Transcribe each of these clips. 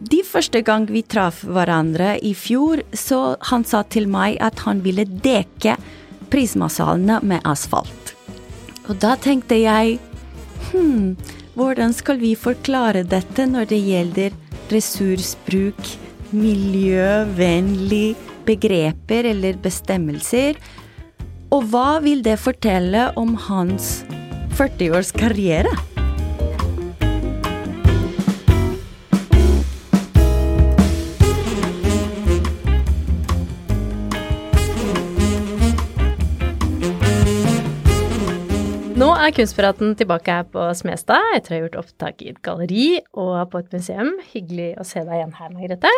De første gang vi traff hverandre i fjor, så han sa til meg at han ville dekke prismasalene med asfalt. Og da tenkte jeg hm, hvordan skal vi forklare dette når det gjelder ressursbruk, miljøvennlig begreper eller bestemmelser? Og hva vil det fortelle om hans 40 års karriere? Nå er Kunstpraten tilbake her på Smestad etter å ha gjort opptak i et galleri og på et museum. Hyggelig å se deg igjen her, Margrethe.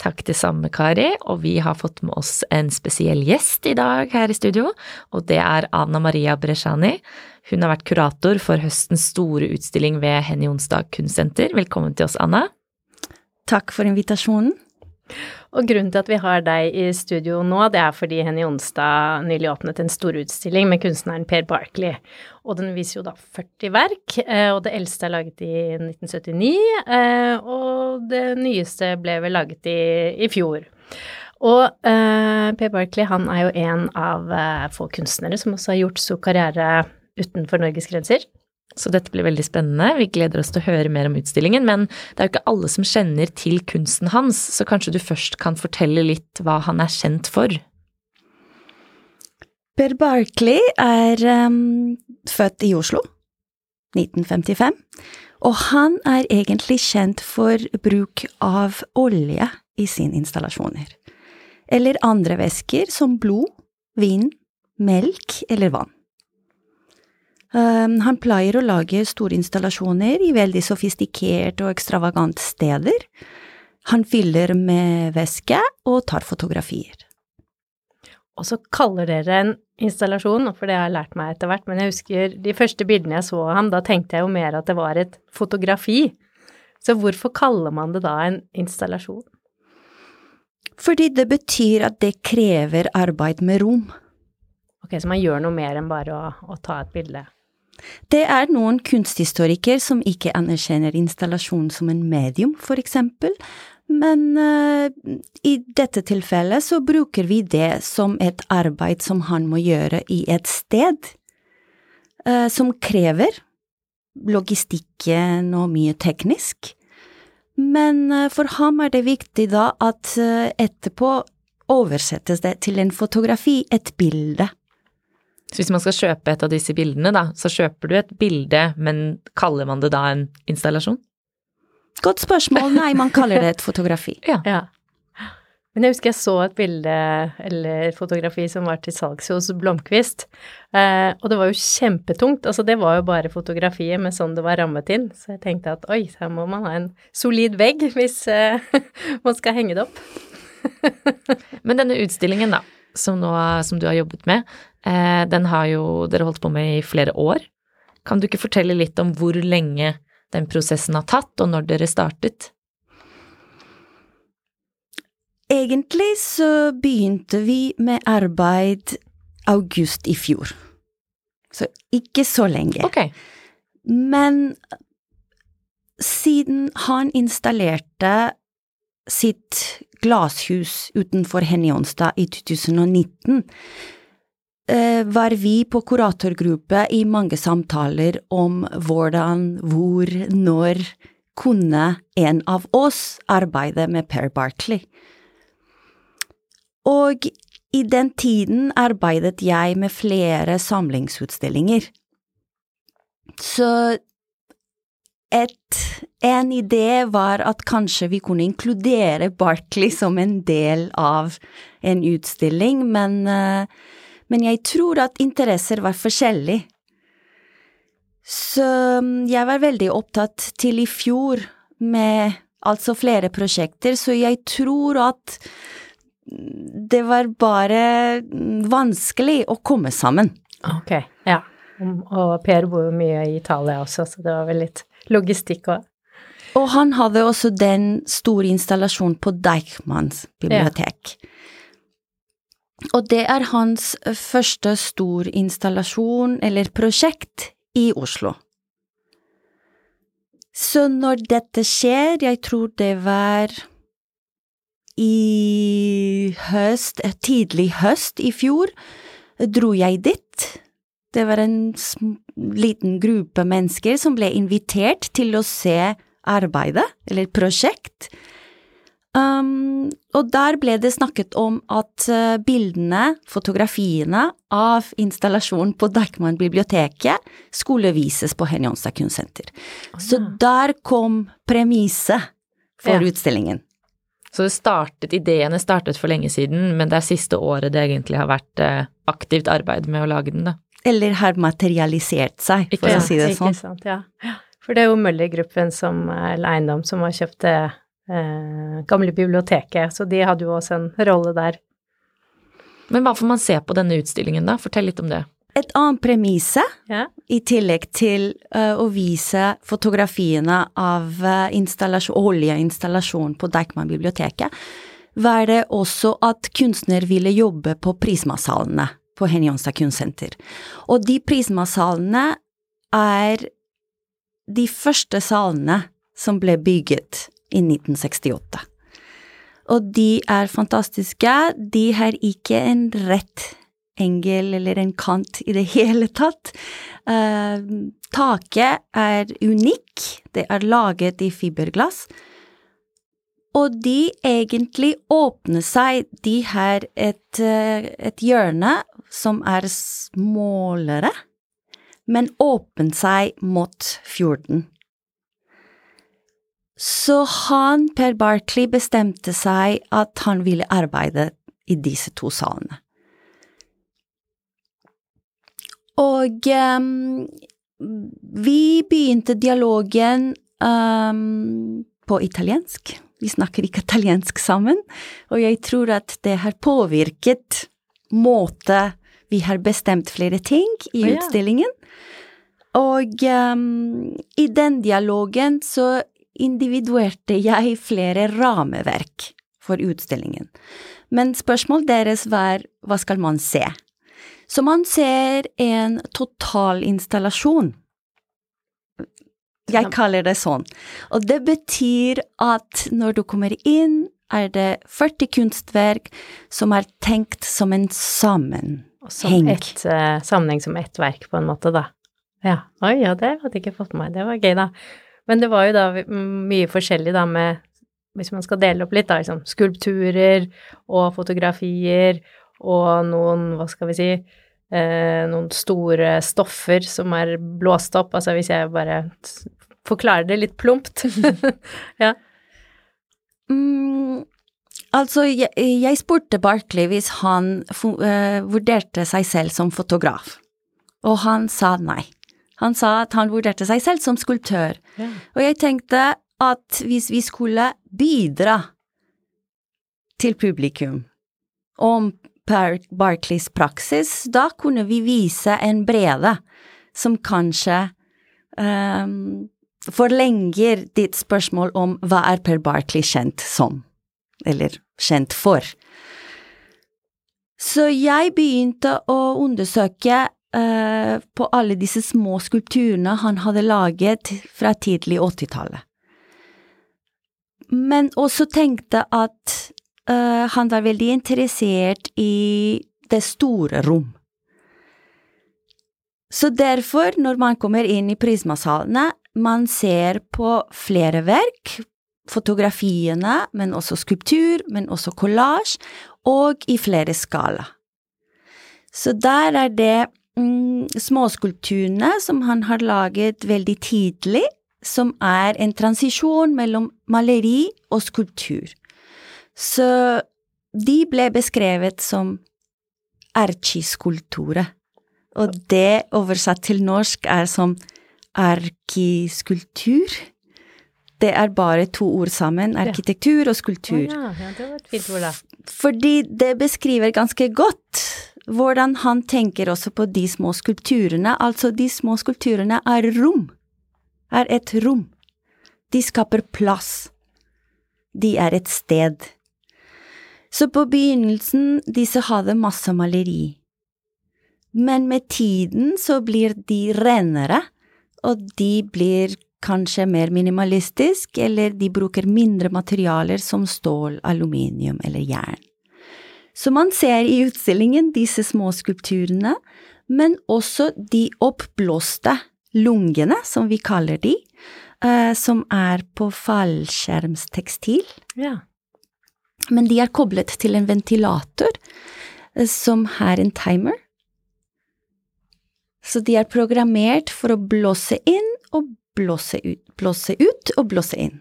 Takk det samme, Kari, og vi har fått med oss en spesiell gjest i dag her i studio, og det er Anna Maria Bresciani. Hun har vært kurator for høstens store utstilling ved Henny Onsdag Kunstsenter. Velkommen til oss, Anna. Takk for invitasjonen. Og grunnen til at vi har deg i studio nå, det er fordi Henny Onsdag nylig åpnet en storutstilling med kunstneren Per Barkley. Og den viser jo da 40 verk, eh, og det eldste er laget i 1979, eh, og det nyeste ble vel laget i, i fjor. Og eh, Per Barkley han er jo en av få kunstnere som også har gjort stor karriere utenfor Norges grenser. Så dette blir veldig spennende. Vi gleder oss til å høre mer om utstillingen, men det er jo ikke alle som kjenner til kunsten hans, så kanskje du først kan fortelle litt hva han er kjent for? Per Barkley er um, født i Oslo, 1955, og han er egentlig kjent for bruk av olje i sine installasjoner, eller andre væsker som blod, vin, melk eller vann. Um, han pleier å lage store installasjoner i veldig sofistikerte og ekstravagante steder. Han fyller med væske og tar fotografier. Og så kaller dere en installasjon, for det har jeg lært meg etter hvert, men jeg husker de første bildene jeg så av ham, da tenkte jeg jo mer at det var et fotografi. Så hvorfor kaller man det da en installasjon? Fordi det betyr at det krever arbeid med rom. Ok, så man gjør noe mer enn bare å, å ta et bilde? Det er noen kunsthistorikere som ikke anerkjenner installasjonen som en medium, for eksempel, men uh, i dette tilfellet så bruker vi det som et arbeid som han må gjøre i et sted, uh, som krever logistikken og mye teknisk. Men uh, for ham er det viktig da at etterpå oversettes det til en fotografi, et bilde. Så hvis man skal kjøpe et av disse bildene, da, så kjøper du et bilde, men kaller man det da en installasjon? Godt spørsmål. Nei, man kaller det et fotografi. ja. ja. Men jeg husker jeg så et bilde eller fotografi som var til salgs hos Blomkvist, eh, og det var jo kjempetungt. Altså det var jo bare fotografiet med sånn det var rammet inn, så jeg tenkte at oi, her må man ha en solid vegg hvis eh, man skal henge det opp. Men denne utstillingen, da, som, nå, som, du har jobbet med, eh, den har jo dere holdt på med i flere år. Kan du ikke fortelle litt om hvor lenge den prosessen har tatt, og når dere startet? Egentlig så begynte vi med arbeid august i fjor. Så ikke så lenge. Okay. Men siden han installerte sitt glashus utenfor Henny-Onsdag i 2019, var vi på kuratorgruppe i mange samtaler om hvordan, hvor, når kunne en av oss arbeide med Per Barkley. Og i den tiden arbeidet jeg med flere samlingsutstillinger. Så et, en idé var at kanskje vi kunne inkludere Barkley som en del av en utstilling, men, men jeg tror at interesser var forskjellige. Så mm, jeg var veldig opptatt til i fjor med altså flere prosjekter, så jeg tror at det var bare vanskelig å komme sammen. Ok, ja. Og Per bor jo mye i Italia også, så det var vel litt logistikk òg. Og han hadde også den store installasjonen på Deichmans bibliotek. Ja. Og det er hans første stor installasjon eller prosjekt i Oslo. Så når dette skjer, jeg tror det var i høst, eh, tidlig høst i fjor, dro jeg dit. Det var en liten gruppe mennesker som ble invitert til å se arbeidet, eller prosjekt. Um, og der ble det snakket om at uh, bildene, fotografiene av installasjonen på Deichman biblioteket skulle vises på Henny Onsdag kunstsenter. Oh, ja. Så der kom premisset for ja. utstillingen. Så det startet, ideene startet for lenge siden, men det er siste året det egentlig har vært uh, aktivt arbeid med å lage den, da? Eller har materialisert seg, for ja, å si det sånn. Ikke sant, ja. For det er jo Møller-gruppen som eller eiendom som har kjøpt det eh, gamle biblioteket, så de hadde jo også en rolle der. Men hva får man se på denne utstillingen, da? Fortell litt om det. Et annet premisse, ja. i tillegg til uh, å vise fotografiene av uh, oljeinstallasjonen på Deichman-biblioteket, var det også at kunstner ville jobbe på Prismasalene på Henny Jonstad kunstsenter. Og de Prismasalene er de første salene som ble bygget i 1968. Og de er fantastiske. De har ikke en rett engel eller en kant i det hele tatt. Uh, taket er unik. Det er laget i fiberglass. Og de egentlig åpner seg De har et, uh, et hjørne som er smålere, men åpner seg mot fjorden. Så han, Per Barkley, bestemte seg at han ville arbeide i disse to salene. Og um, vi begynte dialogen um, på italiensk. Vi snakker ikke italiensk sammen, og jeg tror at det har påvirket måte vi har bestemt flere ting i utstillingen. Og um, i den dialogen så individuerte jeg flere rammeverk for utstillingen. Men spørsmålet deres var hva skal man se? Så man ser en totalinstallasjon. Jeg kaller det sånn. Og det betyr at når du kommer inn, er det 40 kunstverk som er tenkt som en sammenheng. Som et uh, sammenheng som ett verk, på en måte, da. Ja. Oi, ja, det hadde jeg ikke fått med meg. Det var gøy, da. Men det var jo da mye forskjellig da med Hvis man skal dele opp litt, da, liksom skulpturer og fotografier og noen, hva skal vi si, eh, noen store stoffer som er blåst opp. Altså hvis jeg bare forklarer det litt plumpt. ja. Mm, altså, jeg, jeg, spurte Barkley hvis han uh, vurderte seg selv som fotograf, og han sa nei. Han sa at han vurderte seg selv som skulptør. Ja. Og jeg tenkte at hvis vi skulle bidra til publikum om Barclays praksis, da kunne vi vise en brede som kanskje um, forlenger ditt spørsmål om hva er Per Barclay kjent som, eller kjent for. Så jeg begynte å undersøke uh, på alle disse små skulpturene han hadde laget fra tidlig 80-tallet. Men også tenkte at uh, han var veldig interessert i det store rom. Så derfor, når man kommer inn i prismasalene, man ser på flere verk, fotografiene, men også skulptur, men også collage, og i flere skala. Så der er det mm, småskulpturene som han har laget veldig tidlig, som er en transisjon mellom maleri og skulptur. Så de ble beskrevet som Erkiskulpture, og det oversatt til norsk er som arkiskulptur. Det er bare to ord sammen, arkitektur og skulptur. skulptur. ja, ja, det var et fint ord, da. Fordi det beskriver ganske godt hvordan han tenker også på de små skulpturene. Altså, de små skulpturene er rom. Er et rom. De skaper plass. De er et sted. Så på begynnelsen, disse hadde masse maleri. Men med tiden så blir de renere, og de blir kanskje mer minimalistisk, eller de bruker mindre materialer som stål, aluminium eller jern. Så man ser i utstillingen disse små skulpturene, men også de oppblåste lungene, som vi kaller de, eh, som er på fallskjermstekstil. Ja. Men de er koblet til en ventilator eh, som har en timer. Så de er programmert for å blåse inn og blåse ut, blåse ut og blåse inn.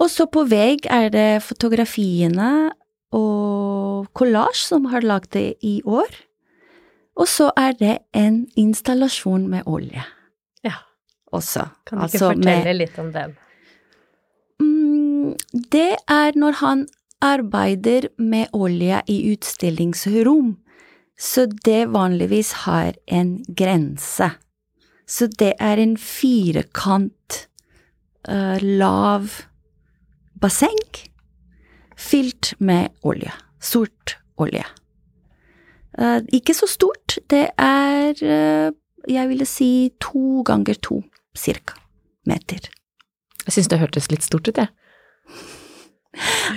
Og så på vegg er det fotografiene og kollasj som har lagd det i år. Og så er det en installasjon med olje ja. også. Kan du ikke Altså med- fortelle litt om den? Mm, det er når han arbeider med olje i utstillingsrom, så det vanligvis har en grense. Så det er en firkant, uh, lav basseng fylt med olje. Sort olje. Uh, ikke så stort, det er, uh, jeg ville si to ganger to, cirka, meter. Jeg syns det hørtes litt stort ut, jeg.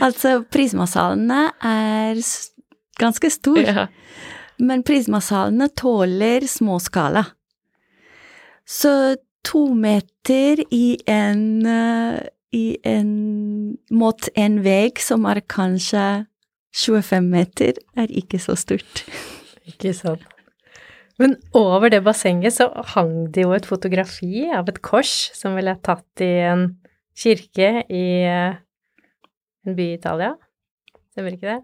Altså, prismasalene er ganske store. Ja. men prismasalene tåler småskala. Så to meter i en, eh, i en mot en vegg som er kanskje 25 meter, er ikke så stort. Ikke sant. Men over det bassenget så hang det jo et fotografi av et kors som vel er tatt i en kirke i eh, en by i Italia. Stemmer ikke det?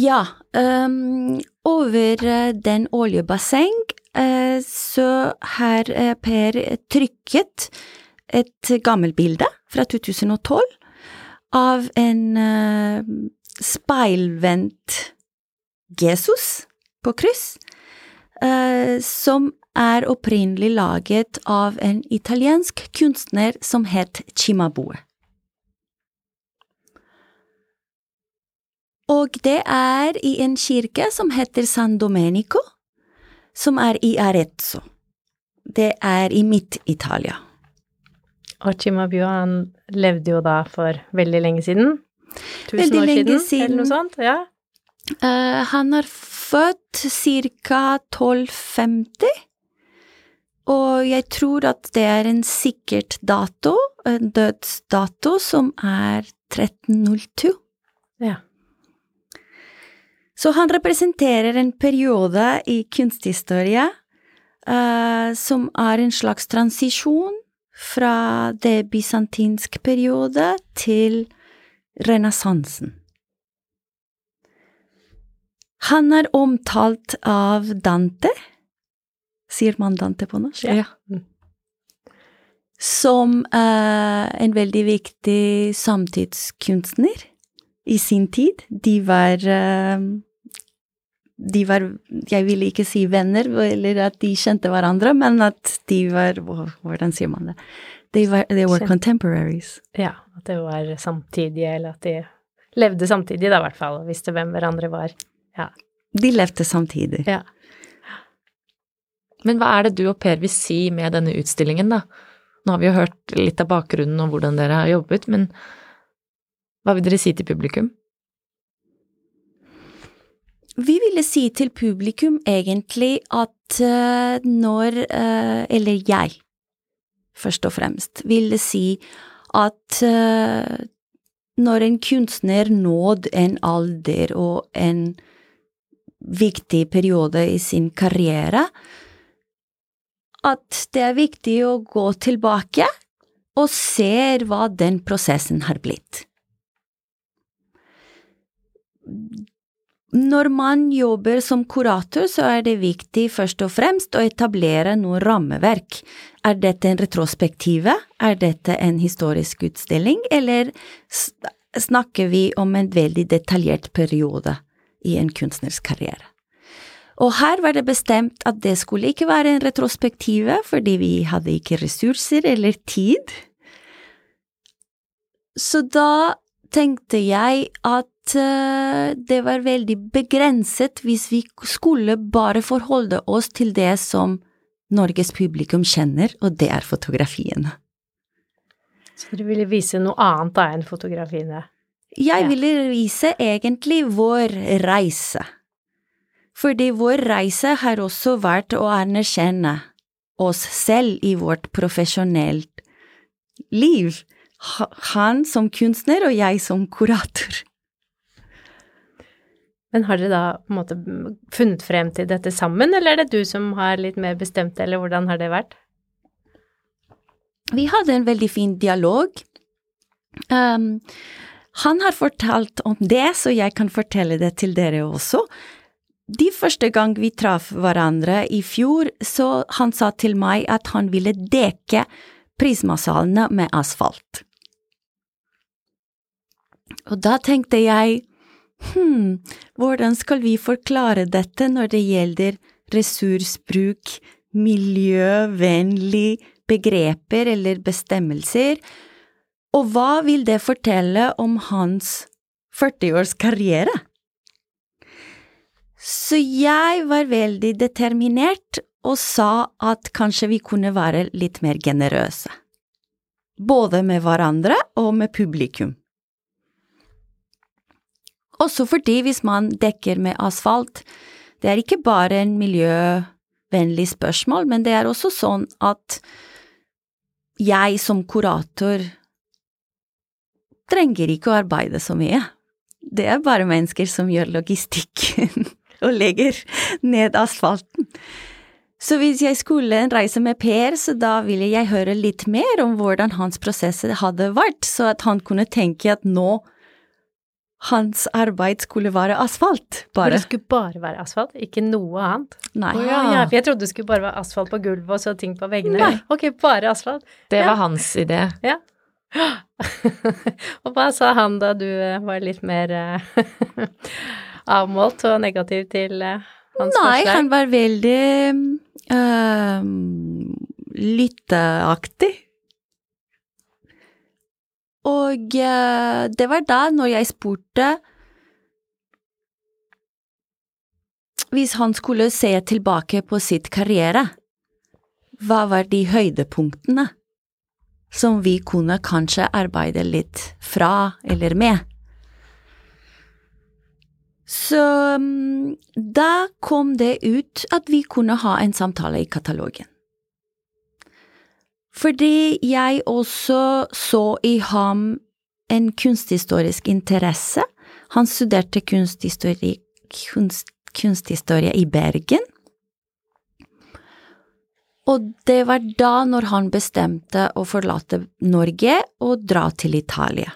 Ja, Um, over eh, den oljebasseng så har eh, Per trykket et gammelt bilde fra 2012 av en eh, speilvendt Jesus på kryss, eh, som er opprinnelig laget av en italiensk kunstner som het Cimabue. Og det er i en kirke som heter San Domenico, som er i Arezzo. Det er i Midt-Italia. Og Chima han levde jo da for veldig lenge siden. Tusen Veldig år siden, siden. eller noe sånt. Ja. Uh, han er født ca. 1250, og jeg tror at det er en sikkert dato, en dødsdato, som er 1302. ja. Så han representerer en periode i kunsthistorie uh, som er en slags transisjon fra det bysantinske periode til renessansen. Han er omtalt av Dante, sier man Dante på norsk? Ja. Som uh, en veldig viktig samtidskunstner i sin tid. De var eh, De var Jeg ville ikke si venner, eller at de kjente hverandre, men at de var Hvordan sier man det? They were, they were contemporaries. ja. At det var samtidige, eller at de levde samtidig, da i hvert fall, og visste hvem hverandre var. Ja. De levde samtidig. ja. Men hva er det du og Per vil si med denne utstillingen, da? Nå har vi jo hørt litt av bakgrunnen og hvordan dere har jobbet, men hva vil dere si til publikum? Vi ville si til publikum egentlig at eh, når eh, Eller jeg, først og fremst, ville si at eh, når en kunstner nådde en alder og en viktig periode i sin karriere, at det er viktig å gå tilbake og se hva den prosessen har blitt Når man jobber som kurator, så er det viktig først og fremst å etablere noe rammeverk. Er dette en retrospektive? Er dette en historisk utstilling, eller snakker vi om en veldig detaljert periode i en kunstners karriere? Og her var det bestemt at det skulle ikke være en retrospektive, fordi vi hadde ikke ressurser eller tid. Så da tenkte jeg at det var veldig begrenset hvis vi skulle bare forholde oss til det som Norges publikum kjenner, og det er fotografiene. Så dere ville vise noe annet da enn fotografiene? Jeg ville vise egentlig vår reise. Fordi vår reise har også vært å anerkjenne oss selv i vårt profesjonelt liv. Han som kunstner og jeg som kurator. Men har dere da på en måte funnet frem til dette sammen, eller er det du som har litt mer bestemt det, eller hvordan har det vært? Vi hadde en veldig fin dialog. Um, han har fortalt om det, så jeg kan fortelle det til dere også. De første gang vi traff hverandre i fjor, så han sa til meg at han ville dekke prismasalene med asfalt. Og da tenkte jeg, hm, hvordan skal vi forklare dette når det gjelder ressursbruk, miljøvennlig begreper eller bestemmelser, og hva vil det fortelle om hans 40-års karriere? Så jeg var veldig determinert og sa at kanskje vi kunne være litt mer generøse, både med hverandre og med publikum. Også fordi hvis man dekker med asfalt, det er ikke bare en miljøvennlig spørsmål, men det er også sånn at jeg som kurator trenger ikke å arbeide så mye. Det er bare mennesker som gjør logistikken og legger ned asfalten. Så hvis jeg skulle reise med Per, så da ville jeg høre litt mer om hvordan hans prosess hadde vært, så at han kunne tenke at nå hans arbeid skulle være asfalt, bare. Det skulle bare være asfalt, ikke noe annet? Nei. Oh, ja, ja, for jeg trodde det skulle bare være asfalt på gulvet og så ting på veggene. Nei. Ok, bare asfalt. Det var hans idé. Ja. og hva sa han da du eh, var litt mer uh, avmålt og negativ til uh, hans Nei, forslag? Nei, han var veldig uh, lytteaktig. Og uh, det var da, når jeg spurte Hvis han skulle se tilbake på sitt karriere, hva var de høydepunktene? som vi kunne kanskje arbeide litt fra eller med. Så mm, da kom det ut at vi kunne ha en samtale i katalogen. Fordi jeg også så i ham en kunsthistorisk interesse. Han studerte kunsthistorie, kunst, kunsthistorie i Bergen og det var da når han bestemte å forlate Norge og dra til Italia,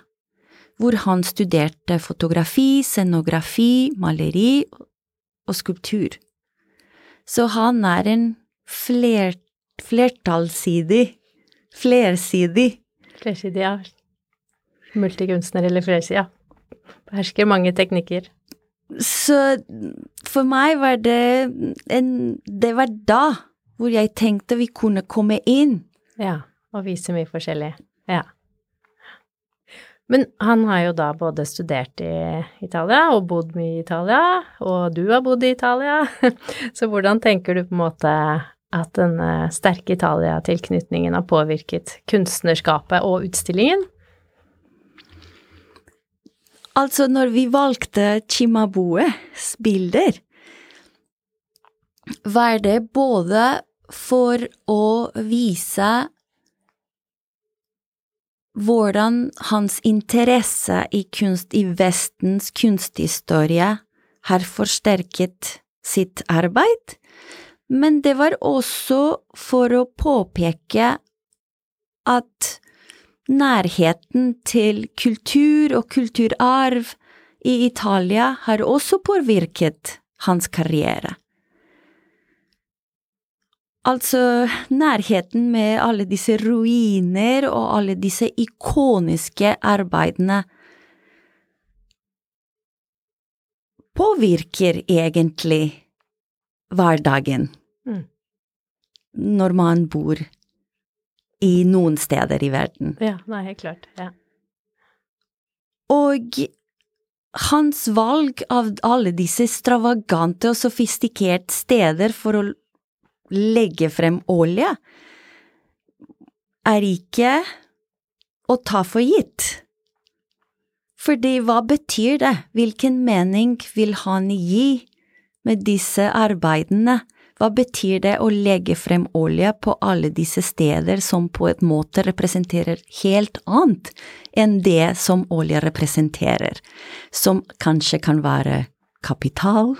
hvor han studerte fotografi, scenografi, maleri og skulptur. Så han er en flert, flertallsidig, flersidig Flersidig, ja. Multikunstner eller flersidig, ja. Behersker mange teknikker. Så for meg var det en Det var da hvor jeg tenkte vi kunne komme inn. Ja, og vise mye forskjellig. Ja. Men han har jo da både studert i Italia og bodd mye i Italia, og du har bodd i Italia, så hvordan tenker du på en måte at den sterke Italia-tilknytningen har påvirket kunstnerskapet og utstillingen? Altså, når vi valgte Chimabues bilder, var det både for å vise hvordan hans interesse i kunst i Vestens kunsthistorie har forsterket sitt arbeid, men det var også for å påpeke at nærheten til kultur og kulturarv i Italia har også påvirket hans karriere. Altså, nærheten med alle disse ruiner og alle disse ikoniske arbeidene påvirker egentlig hverdagen Mm. når man bor i noen steder i verden. Ja, nei, helt klart. Ja. Og hans valg av alle disse stravagante og sofistikerte steder for å legge frem olje, er ikke å ta for gitt. Fordi hva betyr det? Hvilken mening vil han gi med disse arbeidene? Hva betyr det å legge frem olje på alle disse steder som på en måte representerer helt annet enn det som olje representerer, som kanskje kan være kapital,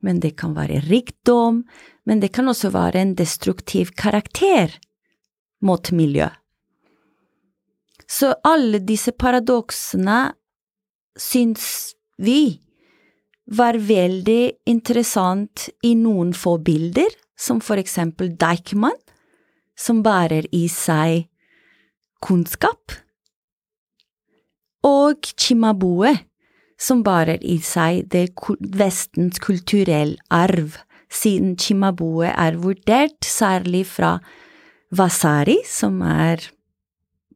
men det kan være rikdom, men det kan også være en destruktiv karakter mot miljø. Så alle disse paradoksene syns vi var veldig interessant i noen få bilder, som for eksempel Deichman, som bærer i seg kunnskap, og Chimabue, som bærer i seg det Vestens kulturelle arv, siden Chimabue er vurdert særlig fra Vasari, som er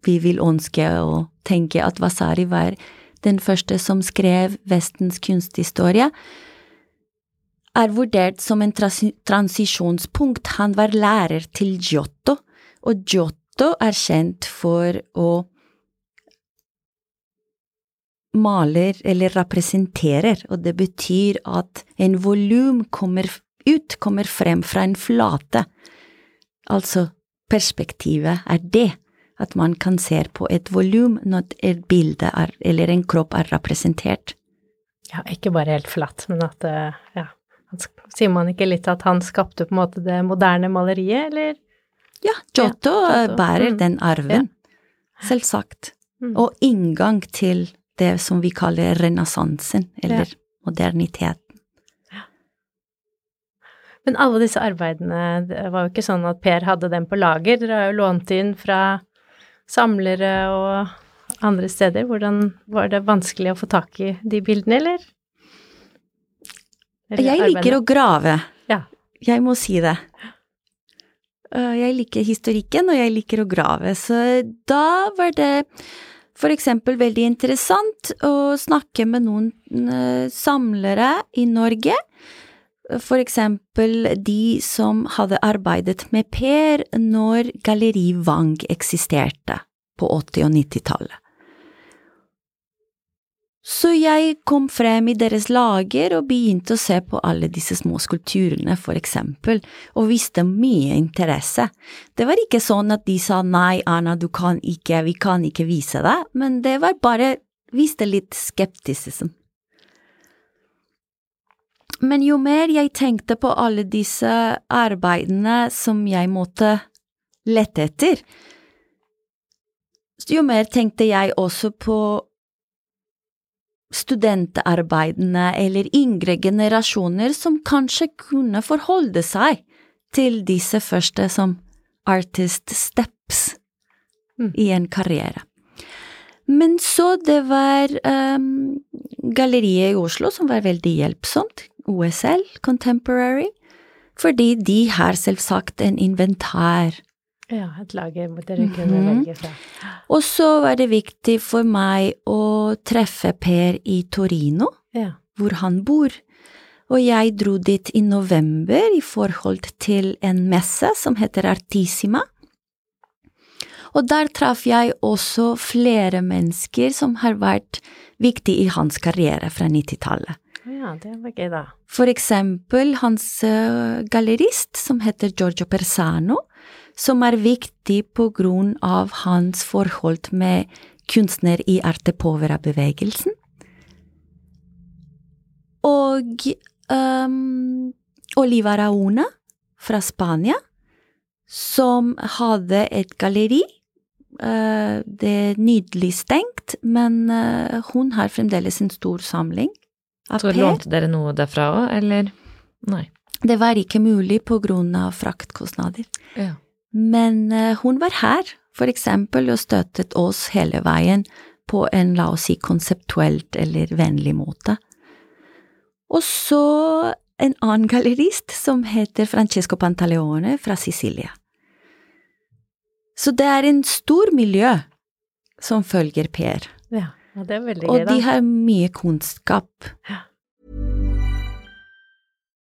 Vi vil ønske å tenke at Vasari var den første som skrev Vestens kunsthistorie, er vurdert som en transisjonspunkt. Han var lærer til Giotto, og Giotto er kjent for å maler eller representerer, og det betyr at en volum kommer ut, kommer frem fra en flate. Altså, perspektivet er det, at man kan se på et volum når et bilde er, eller en kropp er representert. Ja, ikke bare helt flatt, men at ja, Sier man ikke litt at han skapte på en måte det moderne maleriet, eller? Ja, Giotto, ja, Giotto. bærer mm. den arven, ja. selvsagt. Mm. Og inngang til det som vi kaller renessansen, eller ja. moderniteten. Men alle disse arbeidene, det var jo ikke sånn at Per hadde dem på lager, dere har jo lånt inn fra samlere og andre steder. Hvordan var det vanskelig å få tak i de bildene, eller? eller jeg liker å grave. Ja. Jeg må si det. Øh, jeg liker historikken, og jeg liker å grave, så da var det for eksempel veldig interessant å snakke med noen øh, samlere i Norge for eksempel de som hadde arbeidet med Per når Galleri Wang eksisterte på 80- og 90-tallet. Så jeg kom frem i deres lager og begynte å se på alle disse små skulpturene, for eksempel, og viste mye interesse. Det var ikke sånn at de sa nei, Anna, du kan ikke, vi kan ikke vise deg, men det var bare viste litt skeptisisme. Men jo mer jeg tenkte på alle disse arbeidene som jeg måtte lette etter, jo mer tenkte jeg også på studentarbeidene eller yngre generasjoner som kanskje kunne forholde seg til disse første som artist steps mm. i en karriere. Men så det var um, galleriet i Oslo som var veldig hjelpsomt. OSL, Contemporary, fordi de har selvsagt en inventar. Ja, et lager dere kunne mm -hmm. velge fra. Og så var det viktig for meg å treffe Per i Torino, ja. hvor han bor. Og jeg dro dit i november i forhold til en messe som heter Artissima. Og der traff jeg også flere mennesker som har vært viktige i hans karriere fra 90-tallet. Ja, det var gøy, da. For eksempel hans uh, gallerist, som heter Giorgio Persano, som er viktig på grunn av hans forhold med kunstner i Arte Povera-bevegelsen. Og um, Oliva Rauna fra Spania, som hadde et galleri Uh, det er nydelig stengt, men uh, hun har fremdeles en stor samling Så lånte dere noe derfra òg, eller? Nei. Det var ikke mulig på grunn av fraktkostnader. Ja. Men eh, hun var her, for eksempel, og støttet oss hele veien på en, la oss si, konseptuelt eller vennlig måte. Og så en annen gallerist som heter Francesco Pantaleone fra Sicilia. Så det er en stor miljø som følger Per, Ja, ja det er veldig og de har mye kunnskap.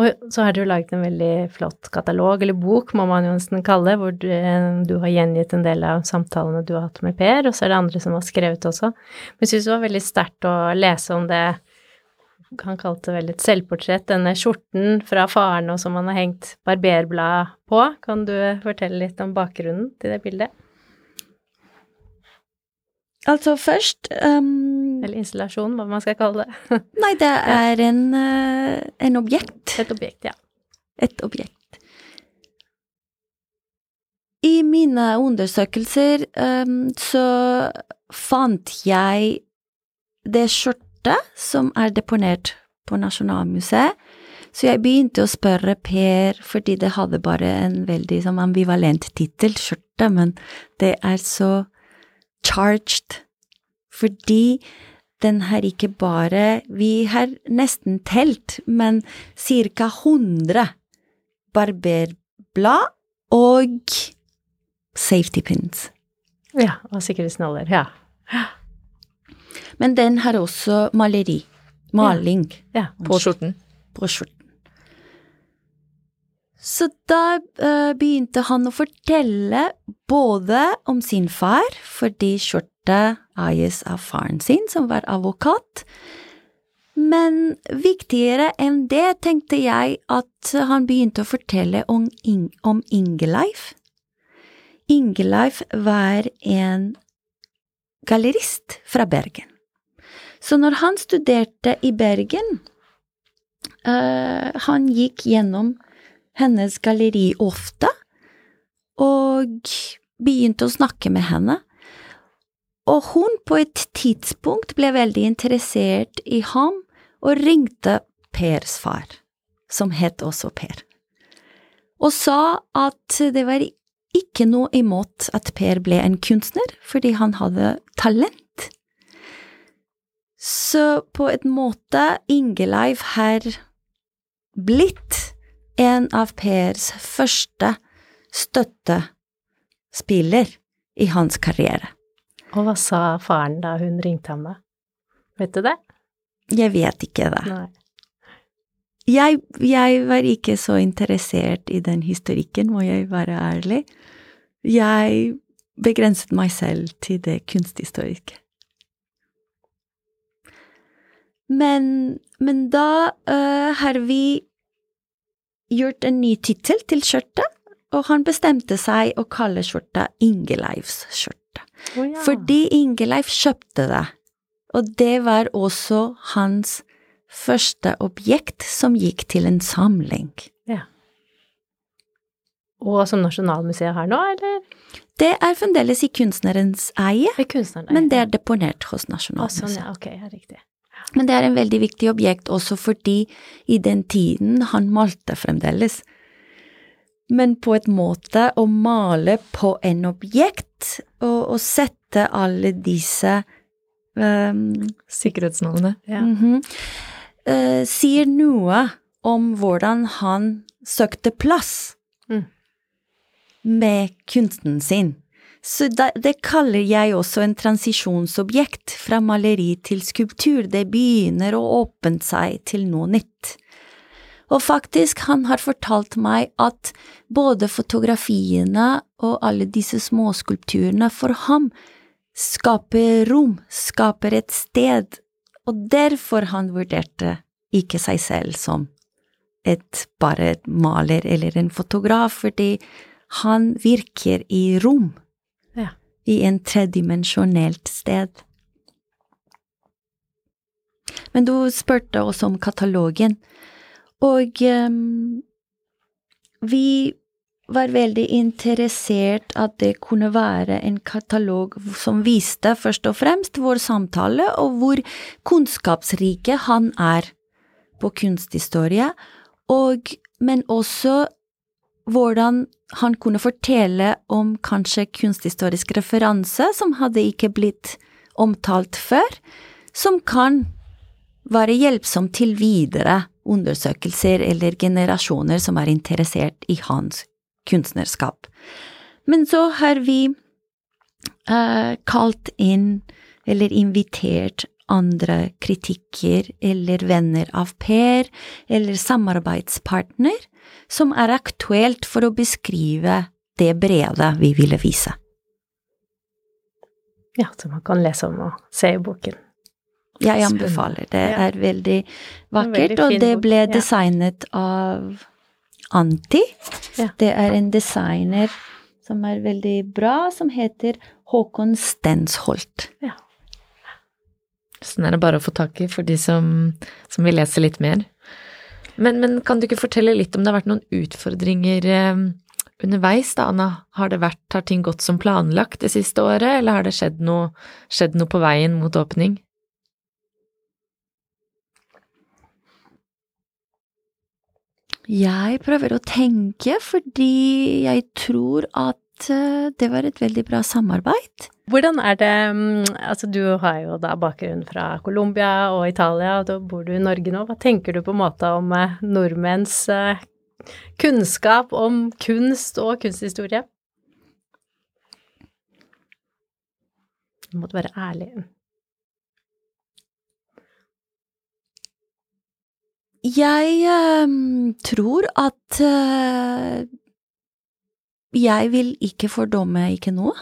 Og så har du laget en veldig flott katalog, eller bok må man jo nesten kalle det, hvor du, du har gjengitt en del av samtalene du har hatt med Per, og så er det andre som har skrevet også. Men jeg syns det var veldig sterkt å lese om det han kalte det vel et selvportrett, denne skjorten fra faren og som han har hengt barberblad på. Kan du fortelle litt om bakgrunnen til det bildet? Altså først um, Eller installasjon, hva man skal kalle det. Nei, det er en, eh, en objekt. Et objekt, ja. Et objekt. I mine undersøkelser um, så fant jeg det skjortet som er deponert på Nasjonalmuseet, så jeg begynte å spørre Per, fordi det hadde bare en veldig sånn ambivalent tittel, skjørtet, men det er så charged, fordi den har ikke bare Vi har nesten telt, men ca. 100 barberblad og safety pins. Ja, og sikkerhetsnåler, ja. Men den har også maleri. Maling Ja, På skjorten. på skjorten. Så da uh, begynte han å fortelle både om sin far, fordi skjortet eies av faren sin, som var advokat, men viktigere enn det tenkte jeg at han begynte å fortelle om, In om Ingeleif. Ingeleif var en gallerist fra Bergen. Så når han studerte i Bergen, uh, han gikk gjennom hennes galleri ofte, og begynte å snakke med henne. Og hun på et tidspunkt ble veldig interessert i ham og ringte Pers far, som het også Per, og sa at det var ikke noe imot at Per ble en kunstner, fordi han hadde talent. Så på en måte Ingeleif har blitt en av Pers første støttespiller i hans karriere. Og hva sa faren da hun ringte ham da? Vet du det? Jeg vet ikke det. Nei. Jeg, jeg var ikke så interessert i den historikken, må jeg være ærlig. Jeg begrenset meg selv til det kunsthistoriske. Men, men da uh, har vi gjort en ny tittel til skjørtet, og han bestemte seg å kalle skjorta Ingeleifs skjørte. Oh, ja. Fordi Ingeleif kjøpte det, og det var også hans første objekt som gikk til en samling. Ja. Og som Nasjonalmuseet har nå, eller? Det er fremdeles i kunstnerens eie, Det er kunstneren men det er deponert hos Å, sånn, Nasjonalmuseet. ja, ok, ja, riktig. Men det er en veldig viktig objekt også fordi i den tiden han malte fremdeles. Men på et måte å male på en objekt og, og sette alle disse um, Sikkerhetsnavnet. Ja. Mm -hmm, uh, sier noe om hvordan han søkte plass Mm. med kunsten sin. Så det, kaller jeg også en transisjonsobjekt fra maleri til skulptur. Det begynner å åpne seg til noe nytt. Og faktisk, han har fortalt meg at både fotografiene og alle disse småskulpturene for ham skaper rom, skaper et sted, og derfor han vurderte ikke seg selv som et bare et maler eller en fotograf, fordi han virker i rom. I en tredimensjonelt sted. Men du spurte også om katalogen, og um, vi var veldig interessert at det kunne være en katalog som viste først og fremst vår samtale og hvor kunnskapsrike han er på kunsthistorie, og, men også hvordan han kunne fortelle om kanskje kunsthistorisk referanse som hadde ikke blitt omtalt før, som kan være hjelpsom til videre undersøkelser eller generasjoner som er interessert i hans kunstnerskap. Men så har vi eh, kalt inn eller invitert andre kritikker eller venner av Per eller samarbeidspartner som er aktuelt for å beskrive det brevet vi ville vise. Ja, som man kan lese om og se i boken. Jeg anbefaler. Det Ja. er veldig vakkert, og det ble ja. designet av Anti. Ja. Det er en designer som er veldig bra, som heter Håkon Stensholt. Så den er det bare å få tak i for de som, som vil lese litt mer. Men, men kan du ikke fortelle litt om det har vært noen utfordringer eh, underveis, da, Anna? Har det vært, har ting gått som planlagt det siste året, eller har det skjedd noe, skjedd noe på veien mot åpning? Jeg prøver å tenke, fordi jeg tror at eh, det var et veldig bra samarbeid. Hvordan er det mm, Altså, du har jo da bakgrunn fra Colombia og Italia, og da bor du i Norge nå. Hva tenker du på en måte om eh, nordmenns eh, kunnskap om kunst og kunsthistorie? Du måtte være ærlig. Jeg øh, tror at øh, jeg vil ikke fordomme ikke noe.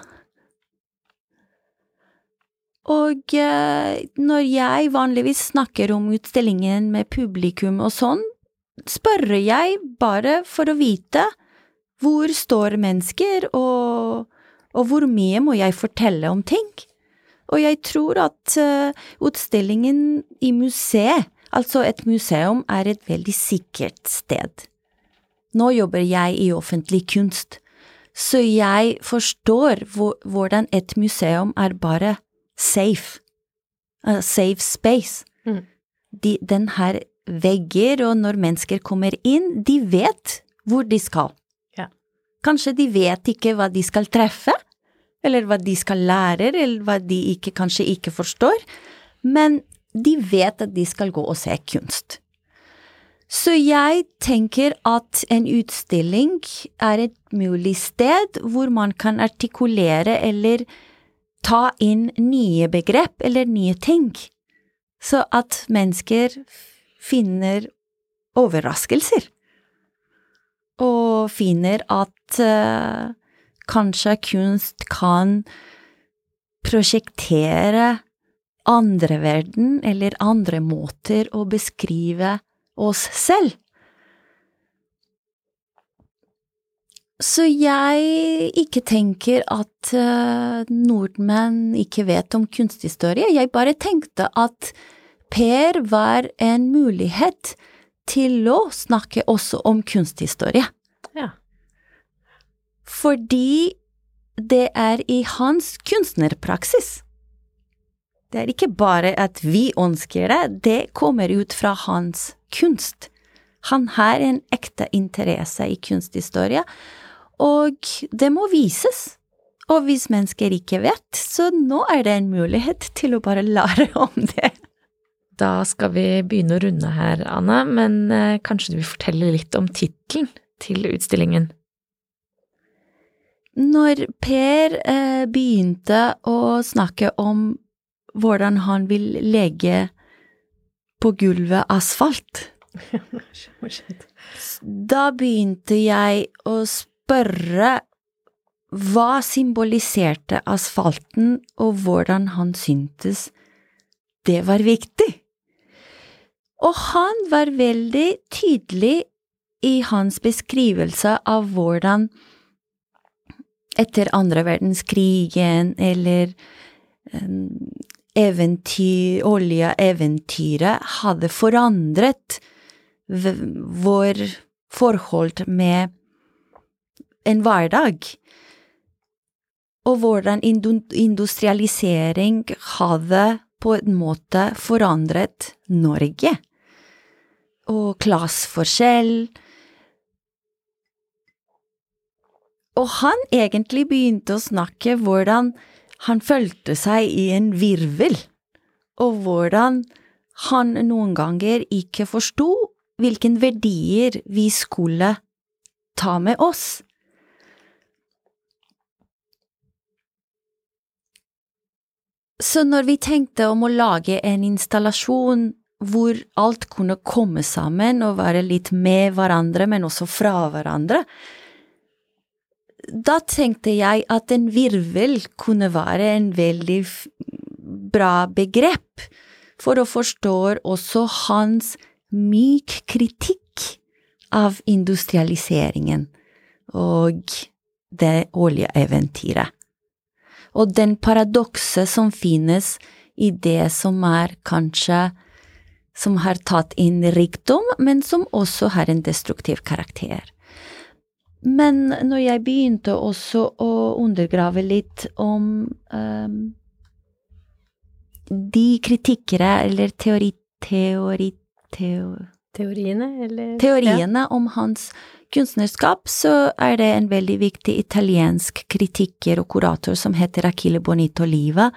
Og eh, når jeg vanligvis snakker om utstillingen med publikum og sånn, spør jeg bare for å vite hvor står mennesker, og, og hvor mye må jeg fortelle om ting. Og jeg tror at eh, utstillingen i museet Altså, et museum er et veldig sikkert sted. Nå jobber jeg i offentlig kunst, så jeg forstår hvordan et museum er bare safe. A safe space. Mm. De, den her vegger, og når mennesker kommer inn, de vet hvor de skal. Ja. Kanskje de vet ikke hva de skal treffe, eller hva de skal lære, eller hva de ikke, kanskje ikke forstår, men de vet at de skal gå og se kunst. Så jeg tenker at en utstilling er et mulig sted hvor man kan artikulere eller ta inn nye begrep eller nye ting, så at mennesker finner overraskelser. Og finner at uh, kanskje kunst kan prosjektere andre verden eller andre måter å beskrive oss selv. Så jeg ikke tenker at eh, nordmenn ikke vet om kunsthistorie, jeg bare tenkte at Per var en mulighet til å snakke også om kunsthistorie. Ja. Fordi det er i hans kunstnerpraksis. Det er ikke bare at vi ønsker det, det kommer ut fra hans kunst. Han har en ekte interesse i kunsthistorie, og det må vises. Og hvis mennesker ikke vet, så nå er det en mulighet til å bare lære om det. Da skal vi begynne å runde her, Anna, men eh, kanskje du vil fortelle litt om tittelen til utstillingen? Når Per eh, begynte å snakke om hvordan han vil legge på gulvet asfalt, da begynte jeg å spørre hva symboliserte asfalten, og hvordan han syntes det var viktig. Og han var veldig tydelig i hans beskrivelse av hvordan etter andre verdenskrigen eller eventyr, oljeeventyret hadde forandret vår forhold med en hverdag, og hvordan industrialisering hadde på en måte forandret Norge, og klasseforskjell. Og han egentlig begynte å snakke hvordan han følte seg i en virvel, og hvordan han noen ganger ikke forsto hvilke verdier vi skulle ta med oss. Så når vi tenkte om å lage en installasjon hvor alt kunne komme sammen og være litt med hverandre, men også fra hverandre, da tenkte jeg at en virvel kunne være en veldig bra begrep for å forstå også hans myk kritikk av industrialiseringen og det oljeeventyret og den paradokset som finnes i det som er kanskje som har tatt inn rikdom, men som også har en destruktiv karakter. Men når jeg begynte også å undergrave litt om um, de kritikkere eller teori, teori, teori Teoriene, eller? Teoriene ja. om hans kunstnerskap så er det en veldig viktig italiensk kritiker og kurator som heter Achille Bonito Liva,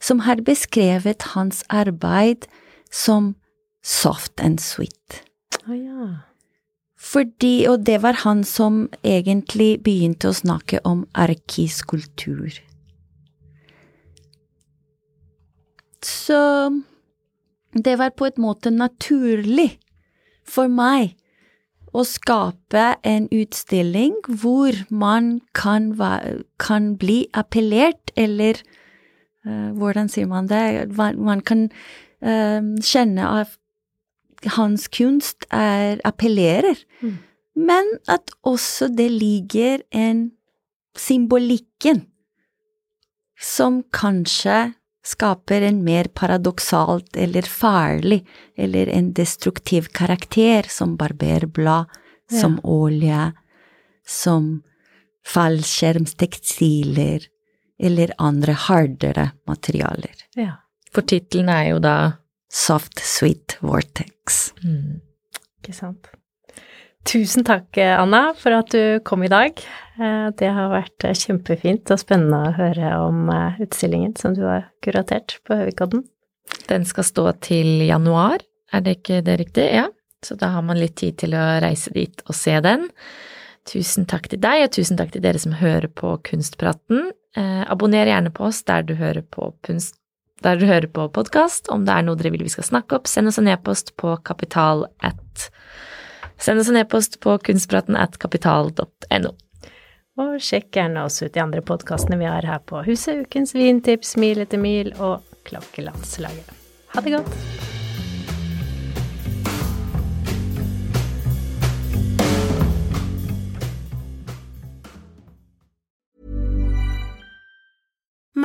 som har beskrevet hans arbeid som soft and sweet. Oh, ja. Fordi, og det var han som egentlig begynte å snakke om arkiskultur. Så det var på en måte naturlig for meg å skape en utstilling hvor man kan, kan bli appellert, eller uh, hvordan sier man det, man, kan uh, kjenne at hans kunst er appellerer, mm. men at også det ligger en symbolikken som kanskje skaper en mer paradoksalt eller farlig eller en destruktiv karakter, som barberblad, ja. som olje, som fallskjermstekstiler eller andre hardere materialer. Ja. For tittelen er jo da Soft Sweet Vortex. Mm. Ikke sant. Tusen takk, Anna, for at du kom i dag. Eh, det har vært eh, kjempefint og spennende å høre om eh, utstillingen som du har kuratert på Høvikodden. Den skal stå til januar, er det ikke det riktig? Ja. Så da har man litt tid til å reise dit og se den. Tusen takk til deg, og tusen takk til dere som hører på Kunstpraten. Abonner gjerne på oss der du hører på kunst på podkast. Om det er noe dere vil vi skal snakke opp, send oss en e-post på kapital at Send oss en e-post på kunstpraten at kapital.no. Og sjekk gjerne oss ut de andre podkastene vi har her på Huset, Ukens vintips, Mil etter mil og Klokkelandslaget. Ha det godt!